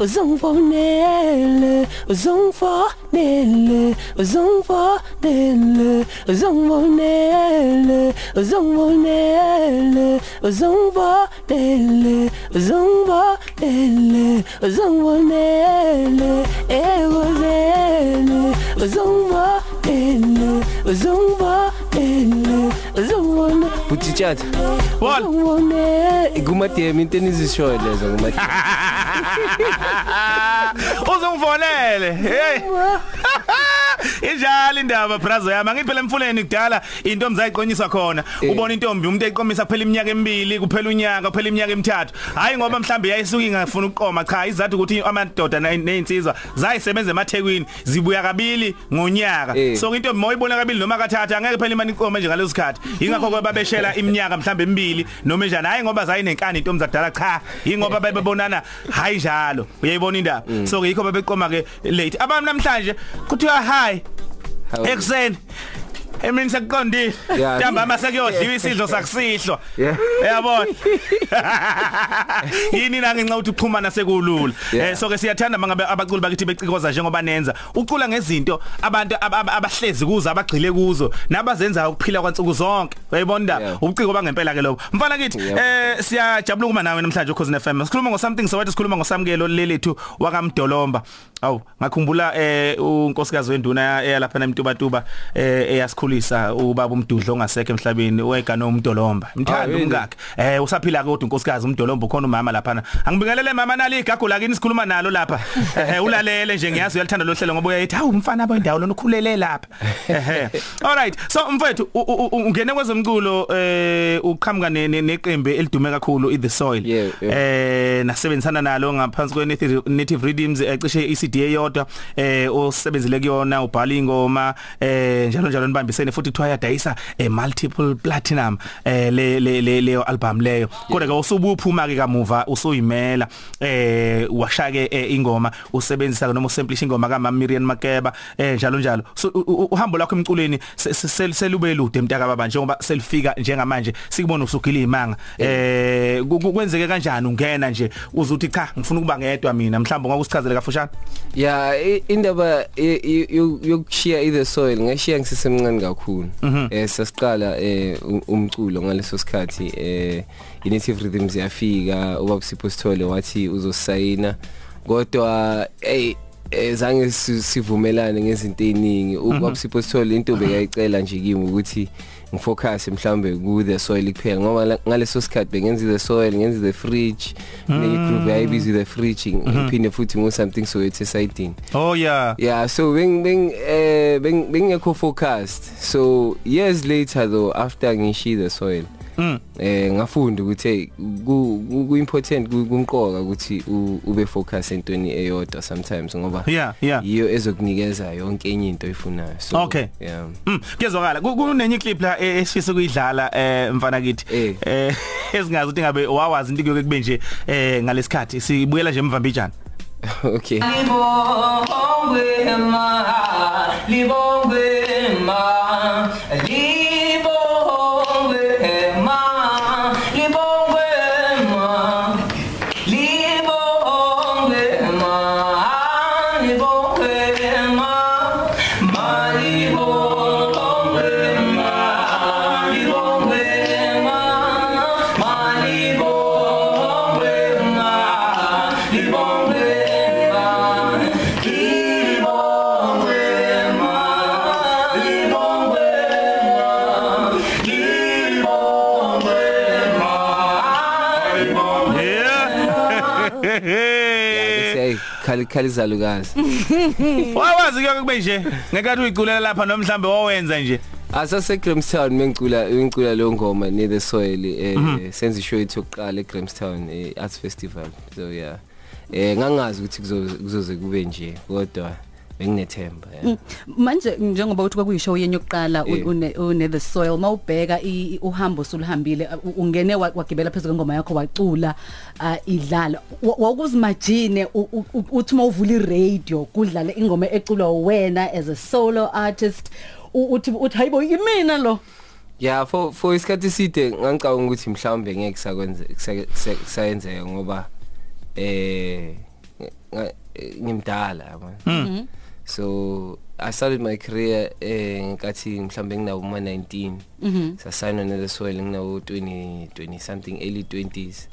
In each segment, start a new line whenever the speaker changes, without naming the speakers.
uzongifonele uzongifonele uzongifonele uzongifonele uzongifonele uzongifonele uzongifonele uzongifonele ekozele uzongifonele uzongifonele uzongifonele
buthi tjata
what
kumademi into enizisho lezo kumademi
uzongifonele hey. injalo indaba brazo yami. Angithi phela emfuleni kudala into mzayiqonyiswa khona.
Eh.
ubona intombi umuntu eyiqomisa kuphela iminyaka emibili kuphela unyaka kuphela iminyaka emithathu. Hayi ngoba mhlambe yayisuka ingafuna ukuqoma cha izathu ukuthi amadoda ne- nezinsizwa zayisebenza emathekwini zibuya kabili ngonyaka.
Eh.
so intombi moyibona kabili noma kathathu angeke phela imani iqome nje ngaleso sikhathi. Ingakho ke babeshela iminyaka mhlambe emibili noma njani hayi ngoba zayinenkani intombi zadala cha. Ingoba bebebonana hayi njalo. Uyayibona indaba? So ke yikho bebeqoma ke late. Abantu namhlanje kuthiwa hi
Hawu.
Ekseni emini sekuqondile.
Yeah.
ntambama sekuyodliwa isidlo sakusihlo
Yeah.
uyabona? Yini na ngenxa ukuthi uxhumana sekulula? Eh so ke siyathanda mangabe abaculi bakithi becikoza njengoba nenza. Ucula ngezinto abantu ab- ab- abahlezi kuzo abagcile kuzo nabazenza ukuphila kwansuku zonke. Uyayibona ubuciko bangempela ke lobo mfana kithi eh siyajabula kuma nawe namhlanje ukhozi FM sikhuluma ngo something so wathi sikhuluma ngosamukelo lelethu wakamdolomba. Awu ngakhumbula eh unkosikazi wenduna eyalapha nemtubatuba eh eyasikhulisa ubaba umdudlo ongasekho emhlabeni wegana umdolomba
Ah,
mthanda
really?
umngakhe eh usaphila kodwa unkosikazi umdolomba ukhona umama lapha angibingelele mama nali igagu lakini sikhuluma nalo lapha. Eh ulalele nje ngiyazi uyalithanda lo hlelo ngoba uyayithi hawu umfana boyindawo lona ukhulele lapha. Eh alright so mfethu u- u- u- ungene kwezemculo eh uqhamuka ne- ne- neqembe elidume kakhulu i the soil.
Yeah, yeah.
eh nasebenzisana nalo ngaphansi kwe native, native rhythms ecishe iCD eyodwa eh osebenzile kuyona ubhala ingoma eh njalo njalo nibambisene futhi kuthiwa yadayisa eh, multiple platinum eh le le le- leyo album leyo. Kodwa ke usubuphuma ke kamuva usuyimela eh washake eh, ingoma usebenzisa noma usamplisha ingoma kaMama Miriam Makeba eh njalo njalo. Uhambo lwakho emculweni se- se- sel- selube lude emtaka baba njengoba selifika njengamanje sikubona usugila imanga eh kwenzeke kanjani ungena nje uzuthi cha ngifuna ukuba ngedwa mina mhlawumbe ngakusichazele kafushane?
Ya i- indaba yokushiya i the soil ngashiya ngisesemncane kakhulu. Eh sasiqala eh u- umculo ngaleso sikhathi eh i native rhythms yafika ubaba Sipho wathi uzosayina. Kodwa hey eh, zange si- sivumelane ngezinto eziningi ubaba Sipho Sithole into bekayicela nje kimi ukuthi ngifocus mhlambe ku the soil kuphela ngoba la- ngaleso sikhathi bengenza the soil ngenza the fridge ne group yayibizwa the fridge ngiphinde futhi ngo something so it's siding
oh yeah.
Yeah so beng beng eh beng bengekho focused. So years later though after ngishi the soil
mm.
Eh ngafunda ukuthi hey ku important ku- kumqoka ukuthi ube focus entweni eyodwa sometimes ngoba
yeah yeah.
yiyo ezokunikeza yonke enye into oyifunayo. So
Okay.
yeah.
Mm, kuyezwakala Ku- kunenye clip la eh, esifisa ukuyidlala eh mfana kithi?
Eh.
eh esingazi ukuthi ngabe wawazi into kuyoke kube nje eh ngalesikhathi sibuyela nje emvambijana
okay.
Libongwe ma, libongwe ma,
say khali khali zalukazi
wawazi kuyoke kube nje ngekathi uyiculela lapha nomhlambe wawenza nje.
Asase Grahamstown mengicula ngicula lo ngoma ne the soil eh senza ishow ethu yokuqala eGrahamstown eh, Arts Festival. So yeah. Eh ngangazi ukuthi kuzo- kuzoze kube nje kodwa benginethemba yeah
manje njengoba uthi kwakuyishow yenye yokuqala
Yeah.
une une the soil mawubheka i- uhambo sulihambile u- ungene wa- wagibela phezulu kwengoma yakho wacula ah, idlala. Wa- wawukuzimagine u- u- u- uthi mawuvula iradio kudlala ingoma eculwa wena as a solo artist u- uthi uthi hayibo imina lo.
Yeah for for isikhathi eside ngangicabanga ukuthi mhlawumbe ngeke sakwenze kusayenzeka ngoba eh nga- eh, ngimdala yabona? So i started my career eh nkathi mhlambe nginawo uma 19 sasayina nele soil nginawo 20 20 something early 20s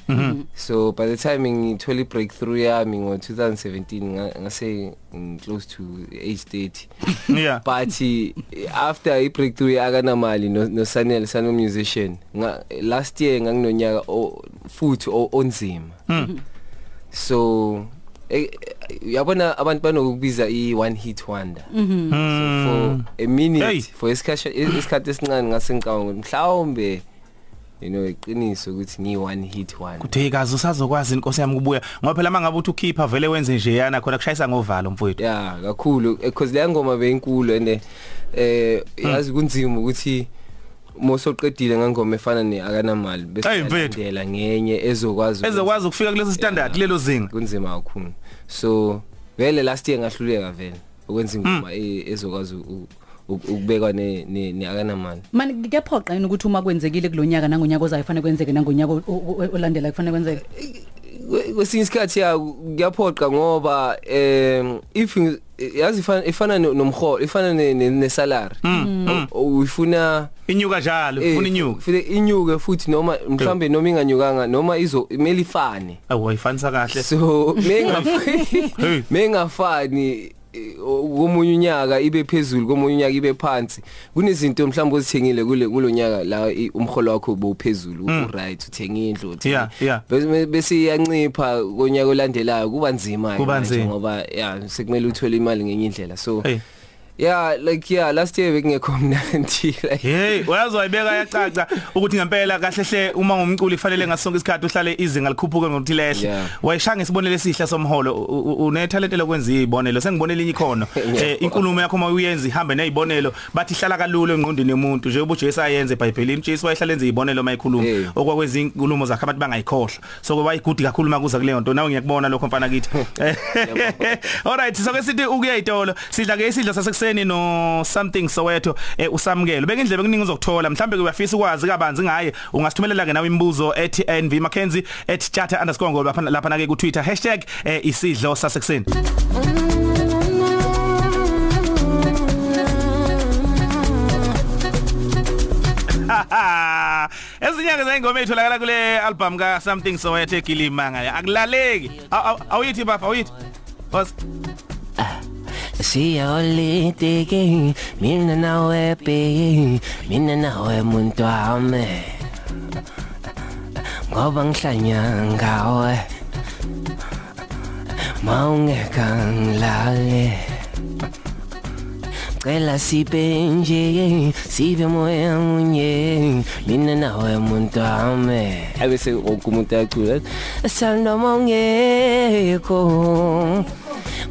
so by the time ngithola breakthrough yami ngo 2017 nga- ngase close to age 30
yeah.
But eh, after i breakthrough yakanamali no, no Sanel Sano musician nga last year nganginonyaka futhi onzima. So eh, uyabona abantu banokubiza i one hit wonder. So for a minute
Hey.
for isikhathi esincane ngase ngicabanga mhlawumbe you know iqiniso ukuthi ngi one hit wonder.
Kuthe kazi usazokwazi inkosi yami kubuya ngoba phela mangabe uthi ukhipha vele wenze nje yana khona kushayisa ngovalo mfowethu.
Yeah kakhulu. Because le ngoma beyinkulu and eh yazi kunzima ukuthi mosoqedile ngangoma efana ne akanamali
Hey, mfethu.
yalandela ngenye ezokwazi ukwenza-
ezokwazi ukufika kulesi standard lelo zinga.
kunzima kakhulu. So vele last year ngahluleka vele ukwenza ingoma e- ezokwazi u- u- ukubekwa ne ne ne akanamali.
Manje kuyaphoqa yini ukuthi uma kwenzekile kulonyaka nangonyaka ozayo kufanele kwenzeke nangonyaka o- o- olandela kufanele kwenzeke?
Kwe- kwesinye isikhathi ya kuyaphoqa ngoba em if ngi- yazi ifana ifana no- nomholo ifana ne- ne ne salary uyifuna
inyuka njalo
eh,
ufuna inyuka.
futhi inyuke futhi noma mhlambe noma inganyukanga noma izo imeli ifane.
Awu ayifanisa kahle.
So
Hey.
menga mengafani eh, komunye unyaka ibe phezulu komunye unyaka ibe phansi kunezinto mhlawumbe ozithengile kule kulonyaka la i- umholo wakho bophezulu u right uthenga indlu uthenga-
Yeah, yeah.
bese bese iyancipha konyaka olandelayo kuba nzima
Kuba
manje
nzima.
ngoba yeah sekumele uthole imali ngenye indlela so
hey
yeah like yeah last year bekungekho mnandi like.
Hey uyazi wayibeka yacaca ukuthi ngempela kahle hle uma ngumculi kufanele ngasonke isikhathi uhlale izinga likhuphuke ngokuthi lehle.
Yeah.
wayishanga isibonelo esihle somholo. U- u- une talent lokwenza izibonelo sengibone linye ikhono. Eh inkulumo yakho uma uyenza ihambe nezibonelo bathi ihlala kalula engqondweni yomuntu. Nje ubujesu ayenze eBhayibhelini uJesu wayehlala enza izibonelo mayikhuluma
Hey.
okwakwenza inkulumo zakhe abantu bangayikhohlwa. So kuba igudi kakhulu makuza kuleyo nto nawe ngiyakubona lokho mfana kithi. Alright so ke sithi ukuya itolo sidla ke isidlo sasekuseni. No something Soweto eh, usamukelo beka indlebe kuningi uzokuthola mhlambe uyafisa ukwazi kabanzi ngaye ungasithumelela ke nawe imibuzo ethi NV Mackenzie ethi chata_ngoba lapha lapha na ke ku Twitter eh, #isidlo sasekuseni Ezinyanga zayingoma etholakala kule album ka Something Soweto egilimanga akulaleki Aw- aw- awuyithi bafa awuyithi Was
Siyolitiki mina nawe baby mina nawe muntu wami ngoba ngihlanya ngawe mawungeka ngilale Cela sibe nje sibe moya munye mina nawe muntu wami
abese wonke umuntu ayacula.
Sando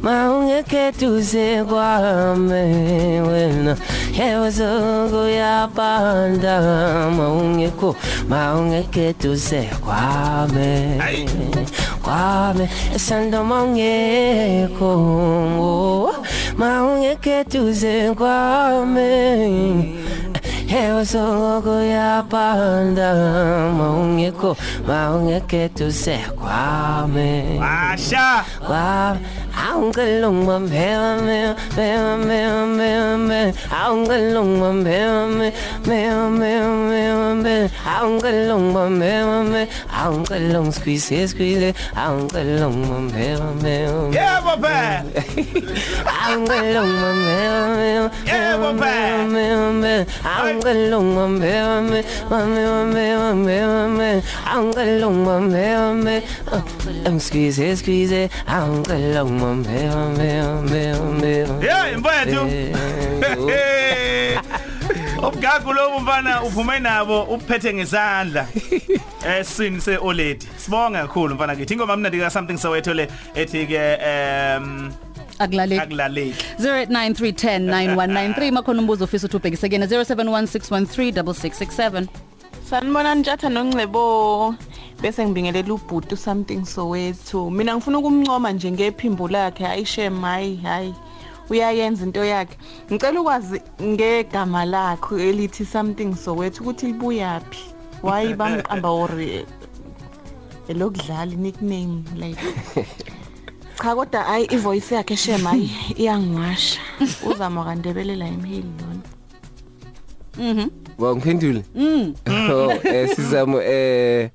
mongeko Maungekethuze kwami wena. Yewazoko yapanda. Maungeko maungekethuze kwami kwami sando mongeko maungekethuze kwami Yewazoko yapanda. Maungeko maungekethuze kwami
Asha
Wow, aungalong mambema me me me me me aungalong mambema me me me me me aungalong mambema me aungalong squeeze squeeze aungalong mambema me
Yeah baba
aungalong mambema me
Yeah, Papa.
me me aungalong mambema me me me me me aungalong mambema me um squeeze squeeze aungalong mambema me me me
Yeah mfethu. Ubgagu lo mfana uphume nabo uphethe ngesandla. Esini seoledi sibonga kakhulu mfana kithi ingoma mnandi ka something Soweto le ethi ke um
akulaleki.
Akulaleki.
0893109193 makhona umbuzo ofisa ukuthi ubhekise kena 0716136667
Sanibona njatha noNcebo bese ngibingelela ubhuti something Soweto. Mina ngifuna ukumncoma nje ngephimbo lakhe hayi shem hayi hayi. uyayenza into yakhe ngicela ukwazi ngegama lakho elithi something Soweto ukuthi libuyaphi why bamqamba or elokudlala nickname like cha kodwa hayi ivoice yakhe shema hayi iyangiwasha uzama kandebelela emhili lona
Wa ngiphendule? Mm. Oh, eh sizamo eh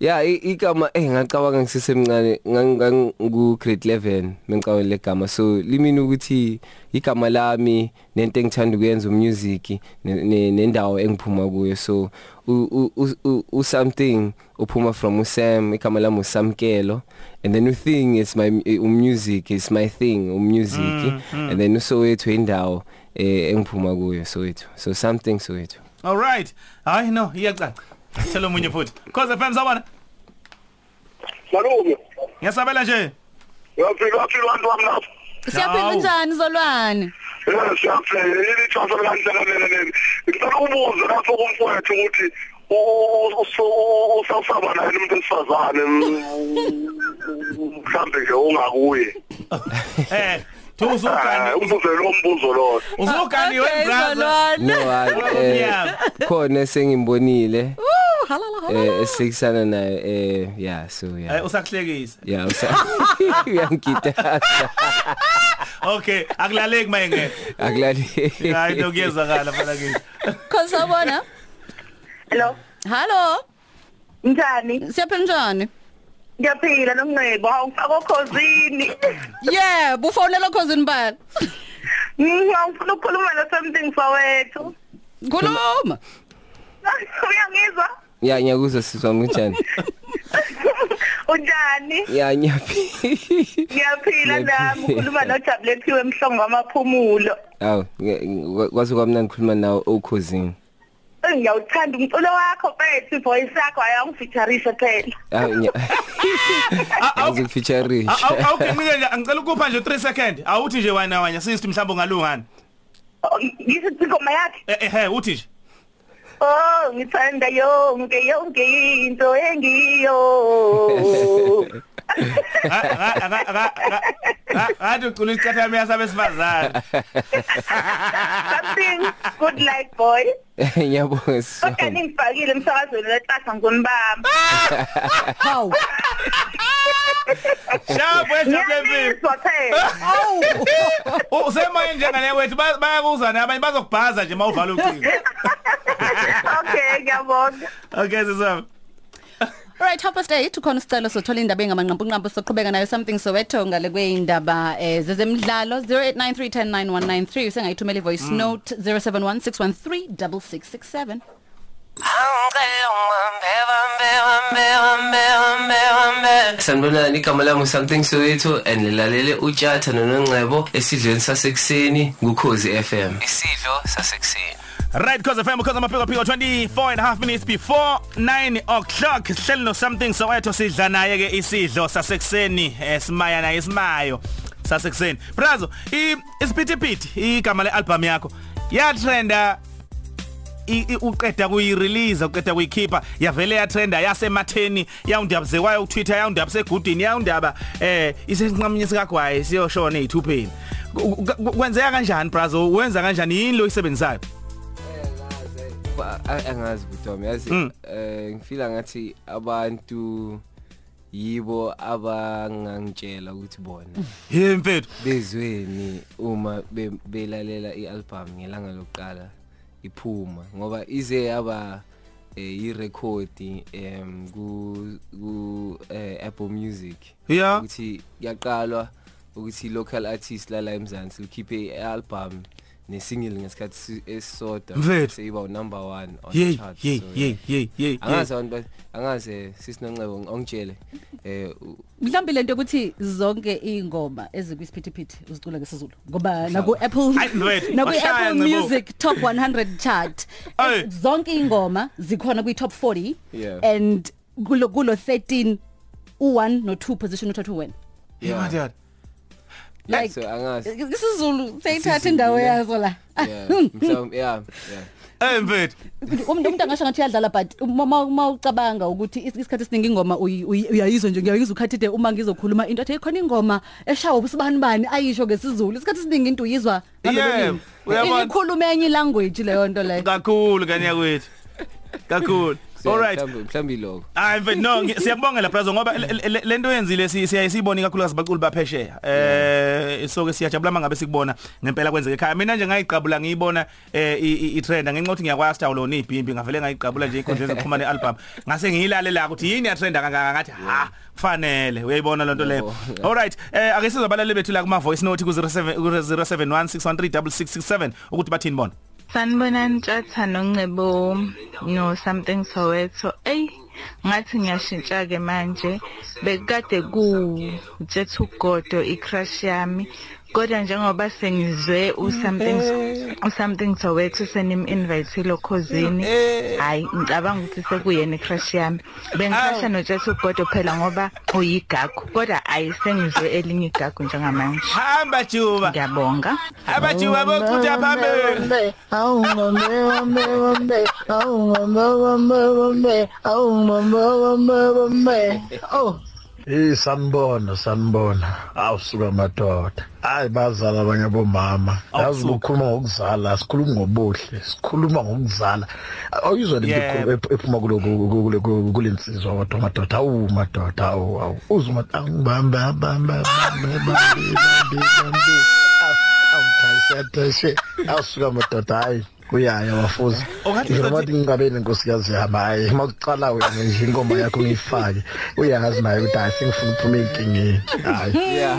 Ya igama eh ngacabanga ngisesemncane ngangu grade 11 mengicawe legama so limini ukuthi igama lami nento engithanda ukuyenza umusic nendawo engiphuma kuyo. So u something uphuma from uSam igama lami uSamkelo. And then uthing is my music is my thing umusic. Mm, mm. and then uSoweto indawo eh engiphuma kuyo Soweto. So something Soweto.
All right. Hayi no iyacaca. Tshela umunye futhi cause FM sabona
Malume
Ngiyasabela nje
Yaphila yaphila abantu wami lapha
Siyaphila njani zolwane
Eh siyaphila yini ithasa kancane nene Ngicela ukubuza lapho kumfowethu ukuthi usawusaba naye umuntu esifazane mhlambe nje ungakuye
eh Thuzukani
umbuzo lo mbuzo lo
uzukani webrother
no I eh khona sengimbonile eh esikisana naye eh yeah so
Eh
yeah
usakuhlekisa
yeah usa uyangithatha
Okay akulaleki mayenge
akulali
hayi nokuyezakala phela kimi
Khosabona
Hello.
Hallo?
Njani?
siyaphila njani.
Ngiyaphila nomncebo awungifaka okhosini.
Yebo ufonela khosini bani?
Ngifuna ukukhuluma no something Soweto.
Khuluma.
Uyangizwa?
Ya ngiyakuzwa sizwa njani
Unjani?
ya nyaphi
Ngiyaphila nami ukhuluma noJabuletiwe emhlongo wamaphumulo.
aw kwazi kwamnandi ngikhuluma nawe okhosini
Ngiyawuthanda umculo wakho bethu voice yakho ayangifeatureisha phela.
aw nya ngizikufeature
awuginqike nje angicela ukupha nje 3 second awuthi nje wena wanya sister mhlawumbe ungalungani
Ngisithi ingoma yakhe.
eh eh eh, uthi nje
Oh, ngithanda yonke yonke into engiyo.
Ngathi ucula isicatha yami yasabe sifazana.
Something good like boy.
ngiyabonga so
Kodwa ningifakile emsakazweni lethatha ngonibamba.
Hawu
Sharp wejabule mfini.
Ngiyazizwa phela.
Awu
Usemaye njengane wethu ba- bayakuzana abanye bazokubhaza nje mawuvala ucingo.
Okay, ngiyabonga.
Okay sisami.
Right half past 8 ukhona isicelo sothola indaba engamanqampu nqampu soqhubeka nayo something Soweto ngale kweindaba eh zezemidlalo. 0893109193 usengayithumela ivoice note 0716136667
Sanibonani igama lami something Soweto and lilalele uJatha nonongcebo esidlweni sasekuseni ngukhozi FM isidlo sasekuseni.
Right cause FM because I'm a pick up 24 and a half minutes before 9 o'clock. Hleli no something Soweto sidla naye ke isidlo sasekuseni esimaya naye isimayo sasekuseni. Brazo i isipithiphithi igama lealbum yakho ya trenda i- i- uqeda kuyirelease uqeda kuyikhipha yavele ya trenda yasematheni yawundaba zekwayo uTwitter yawundaba segudini yawundaba eh isenqamunye sikagwaye siyoshona ezithupheni kwenzeka kanjani brazo wenza kanjani yini lo
a- angazi budomi yazi
Mm.
eh ngifila ngathi abantu yibo abangangitshela ukuthi bona.
Hey mfethu
bezweni uma be- belalela ialbum ngelanga lokuqala iphuma. Ngoba ize yaba eh, irecord em ku ku eh, Apple Music. Ukuthi yaqalwa ukuthi local artist lala eMzansi likhiphe ialbum nesingle ngesikhathi si- esisodwa
Mfethu.
seyiba number 1 on
Yey
the chart
yey
so, yeah.
yey yey yey
angazi abantu ba- angazi sisinoncebo ongitshele eh u-
mhlawumbe lento ukuthi zonke ingoma ezikwisiphithi uzicula ngesizulu ngoba naku Apple
Hayi, mfethu,
naku
washaya
Apple
ngcebo.
Music Top 100 chart
Ayi.
eh, zonke ingoma zikhona kwi top 40
Yeah.
and kulo kulo 13 u1 no2 position uthathu wena
Yeah, my dad.
Like
so angazi
isizulu sayithatha
Isizulu,
indawo
ne?
yazo la
yeah mhlawumbe yeah yeah
Eh mfethu.
umuntu umuntu angasho ngathi uyadlala but uma uma ucabanga ukuthi is- isikhathi esiningi ingoma uyi- uyi- uyayizwa nje ngiyayizwa ukhathide uma ngizokhuluma into ethi khona ingoma eshawa ubusibani bani ayisho ngesizulu isikhathi esiningi into uyizwa
Yebo, uyabona.
ikhuluma enye language leyo nto leyo
Kakhulu kanya kwethu. Kakhulu.
So,
All right.
mhlawumbe mhlawumbe iloko
Hayi mfethu no ngi- siyakubongela brazo ngoba le- le- lento yenzile si- siyayisibona kakhulukazi baculi baphesheya. Eh so ke siyajabula mangabe sikubona ngempela kwenzeke ekhaya. Mina nje ngayiqabula ngiyibona eh i- i- i trend ngenxa ukuthi ngiyakwazi tawo lona ibhimbi ngavele ngayiqabula nje inkundleni zokuxhumana album. Ngase ngiyilalela ukuthi yini ya trend kangaka ngathi ha kufanele uyayibona lento leyo.
Yebo.
All right. Eh ake sizobalale bethu la kuma voice note ku 07 ku 0716136667 ukuthi bathini bona.
Sanibonani Tjatha noNcebo no something Soweto. Ey ngathi ngiyashintsha ke manje bekade ku Jethu Godo icrush yami. kodwa njengoba sengizwe usomething mm, eh. usomething zawethu senim invite lo khosini eh. hayi ngicabanga ukuthi sekuyena icrush yami. Bengicasha no Jesu Godo phela ngoba uyigagu. Kodwa ayisengizwe elinye igagu njengamanje.
Hamba juba.
Ngiyabonga.
Hamba juba bokuthi phambili.
awungombe wombe wombe awungombe wombe wombe awungombe wombe wombe oh. Eh sanibona sanibona. Awusuka madoda. Hayi bazala abanye bomama yazi
Awusuka.
ukukhuluma ngokuzala sikhuluma ngobuhle sikhuluma ngokuzala. Awuyizwa lento
Yebo.
ephu- ephuma kulo kulensizwa kodwa madoda. Awu madoda awu awu uzuma angibamba bamba bamba bamba bamba awuthayishe awusuka madoda hayi. Uyaya wafuza. Njengoba
uzothi-
ukuthi ngingabe nenkosikazi yami hayi uma kuqala wena nje ingoma yakho ngiyifake uyazi naye ukuthi hayi sengifuna ukuphuma ey'nkingeni. Hayi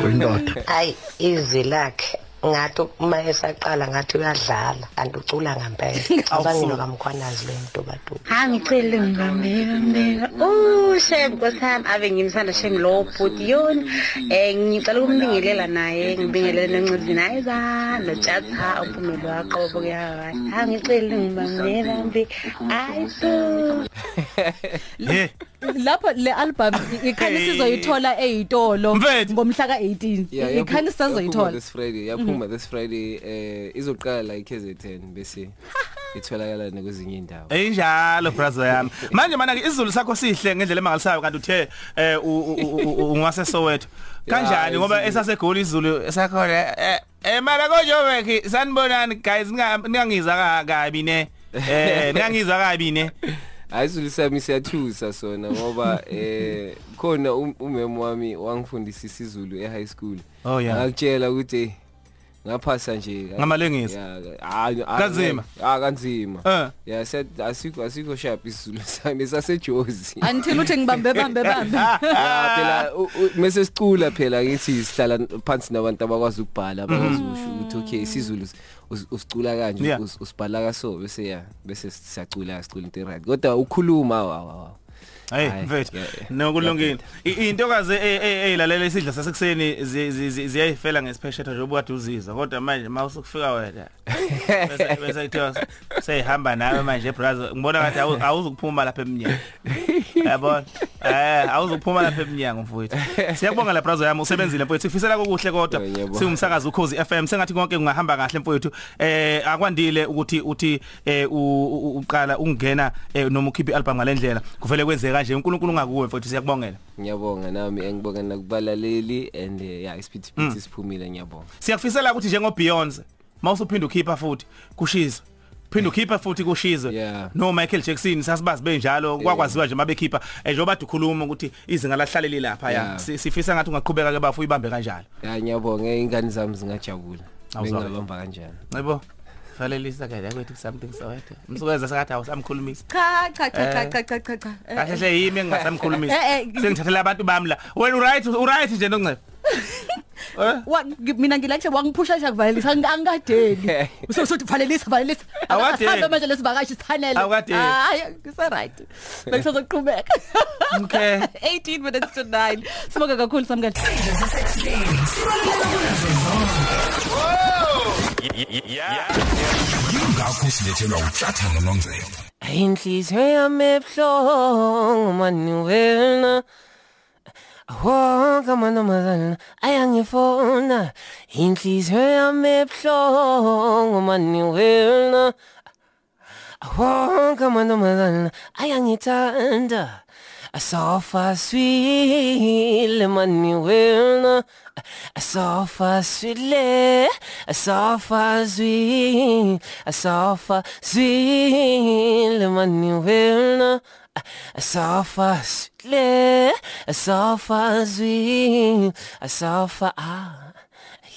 uyindoda.
Hayi izwi lakhe ngathi uma esaqala ngathi uyadlala kanti ucula ngampela abanginto kamkhwanazi le mntubatuba
ha ngicele ngibambeka mbeka ushem nkosihami ave ngimsanda shem lowo bhuti yona um eh, ngicela ukumbingelela naye ngibingelele noncedi naye ba notshatha uphumelo waqobo kuyakahle ha ngicele ngibambeka mbe ayi so
lapho le album ikhani sizoyithola eyitolo ngomhla ka-18 ikhani
sisazoyithola. Yaphuma
sizoyithola
this Friday yaphuma this Friday eh izoqala la iKZN bese itholakala nakwezinye indawo
Enjalo brother yami. Manje mana ke isizulu sakho sihle ngendlela emangalisayo kanti uthe eh u- u- u- u- ungase Soweto. Kanjani
Yeah,
ngoba
isizulu.
esasegoli izulu esakhona eh eh mara konjobeki sanibonani guys ninga- ningangiza ka- kabi ne. Eh ningangiza kabi ne.
Ayisulisami siyathusa sona ngoba eh khona um- umem wami wangifundisa isizulu e high school.
Oh, yeah.
Ngakutshela ukuthi eh, ngaphasa nje.
Ngamalengisa?
Yeah, ah
Kanzima?
Ah kanzima.
Eh.
Yeah, said asikho asikho sharp isizulu sami sasejozi.
until uthi ngibambe bambe bambe
Ah phela u- u- mase sicula phela ngithi sihlala phansi nabantu abakwazi ukubhala abakwazi ukusho ukuthi okay isizulu us- usicula kanje
Yeah.
us- usibhala kaso bese ya bese siyacula sicula into right kodwa ukhuluma wa wa wa
Hey mfethu. nokulungile I- intokazi eyilalela isidla sasekuseni zi- zi- zi- ziyayifela ngesipheshetha nje ubukade uzizwa kodwa manje mawusukufika wena bese bese kuthiwa seyihamba nawe manje brother ngibona ngathi awu- awuzukuphuma lapha eminyaka yabona? Eh awuzukuphuma lapha eminyango mfowethu. Siyabonga la brother yami usebenzile mfowethu. Sifisela kokuhle kodwa. Siwumsakazi ukhozi FM sengathi konke kungahamba kahle mfowethu. Eh akwandile ukuthi uthi eh uqala ungena eh, noma ukhiphe album ngalendlela kuvele kwenzeka kanje uNkulunkulu ngakuwe mfowethu siyakubongela.
Ngiyabonga nami engibonga nakubalaleli and eh, yeah isiphithiphithi siphumile ngiyabonga.
Siyakufisela ukuthi njengo Beyonce mawusuphinda ukhipha futhi kushiza phinda ukhipha futhi kushizwe
Yeah.
no Michael Jackson sasibazi benjalo kwakwaziwa nje mabekhipha eh, njengoba ukhuluma ukuthi izinga lahlaleli lapha ya.
Yeah.
Si- sifisa ngathi ungaqhubeka ke bafu uyibambe kanjalo.
Yeah ngiyabonga ingane zami zingajabula.
Awuzwa-
bengabamba kanjani
yebo. fanele isakade akwethu something sawethu umsukwenza sakade awusamkhulumisi.
Cha cha cha cha eh. cha cha cha
kahle yimi engingasamkhulumisi.
Eh, eh,
Sengithathela abantu bami la. Wena uright uright nje nonqeba
wa mina ngilahle wangiphusha nje kuvalelisa angikadeli so so valelisa valelisa. Awuhamba manje lesivakashi sithanele. Hayi kuse right bekusazoqhubeka
okay.
18 minutes to 9 sibonga kakhulu samkade sibaluleka kunazo zonke
yingakho silethelwa utshatha nonongcebo
inhliziyo yami ebuhlungu mani wena? Wonke amantombazana ayangifona inhliziyo yami ebuhlungu mani wena? Wonke amantombazana ayangithanda. Asofa swile mani wena asofa swile asofa zwi asofa swile mani wena asofa swile asofa zwi asofa ah.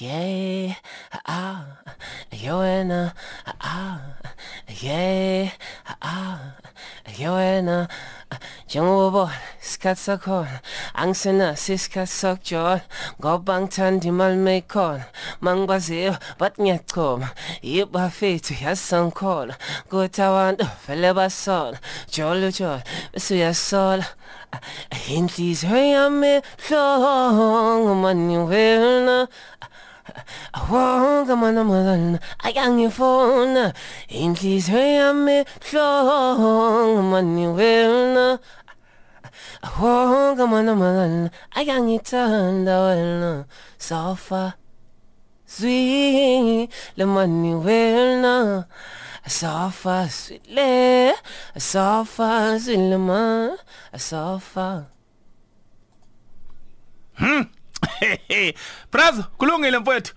Yeah ah yowena ah yeah ah yowena njengoba isikhathi sakhona angisenaso isikhathi sokujona ngoba ngithanda imali meyikhona mangibaziyo bathi ngiyachoma yibafethu yasangikhona kuthi abantu vele basona jolo jolo bese uyasola inhliziyo yami ebuhlungu mani wena wonke amantombazana ayangifona inhliziyo yami ebuhlungu mani wena wonke amantombazana ayangithanda wena sofa zwi le mani wena sofa swile sofa swile ma sofa
Hmm. Brazo, kulungile mfowethu.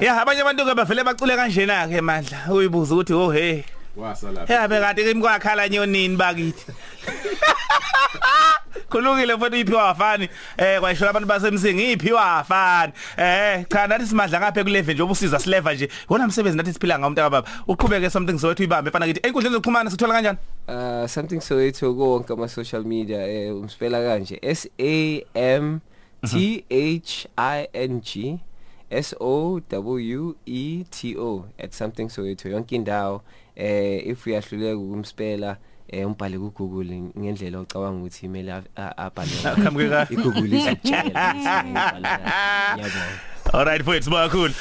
Ya abanye abantu ke bavele bacule kanjena ke mandla. Uyibuza ukuthi oh hey.
Wasala.
Ya bekade kimi kwakhala nyonini bakithi. Kulungile mfowethu iphiwa wafani. Eh kwasho abantu basemsingi iphiwa wafani. Eh cha nathi simadla ngaphe ku level nje obusiza sileva nje. Wona umsebenzi nathi siphila ngawo umntaka baba. Uqhubeke something sowethu ibambe efana kithi. Enkundleni zokuxhumana sithola kanjani?
Uh something Soweto konke ama social media eh umspela kanje S A M T H I N G S O W E T O at something Soweto yonke indawo eh if uyahluleka ukumspela eh umbhale ku Google ngendlela ocabanga ukuthi imeli abhale
Akhamukeka.
i Google izakutshela ukuthi ngibhala kanjani. ngiyabonga
Alright mfowethu bakhulu.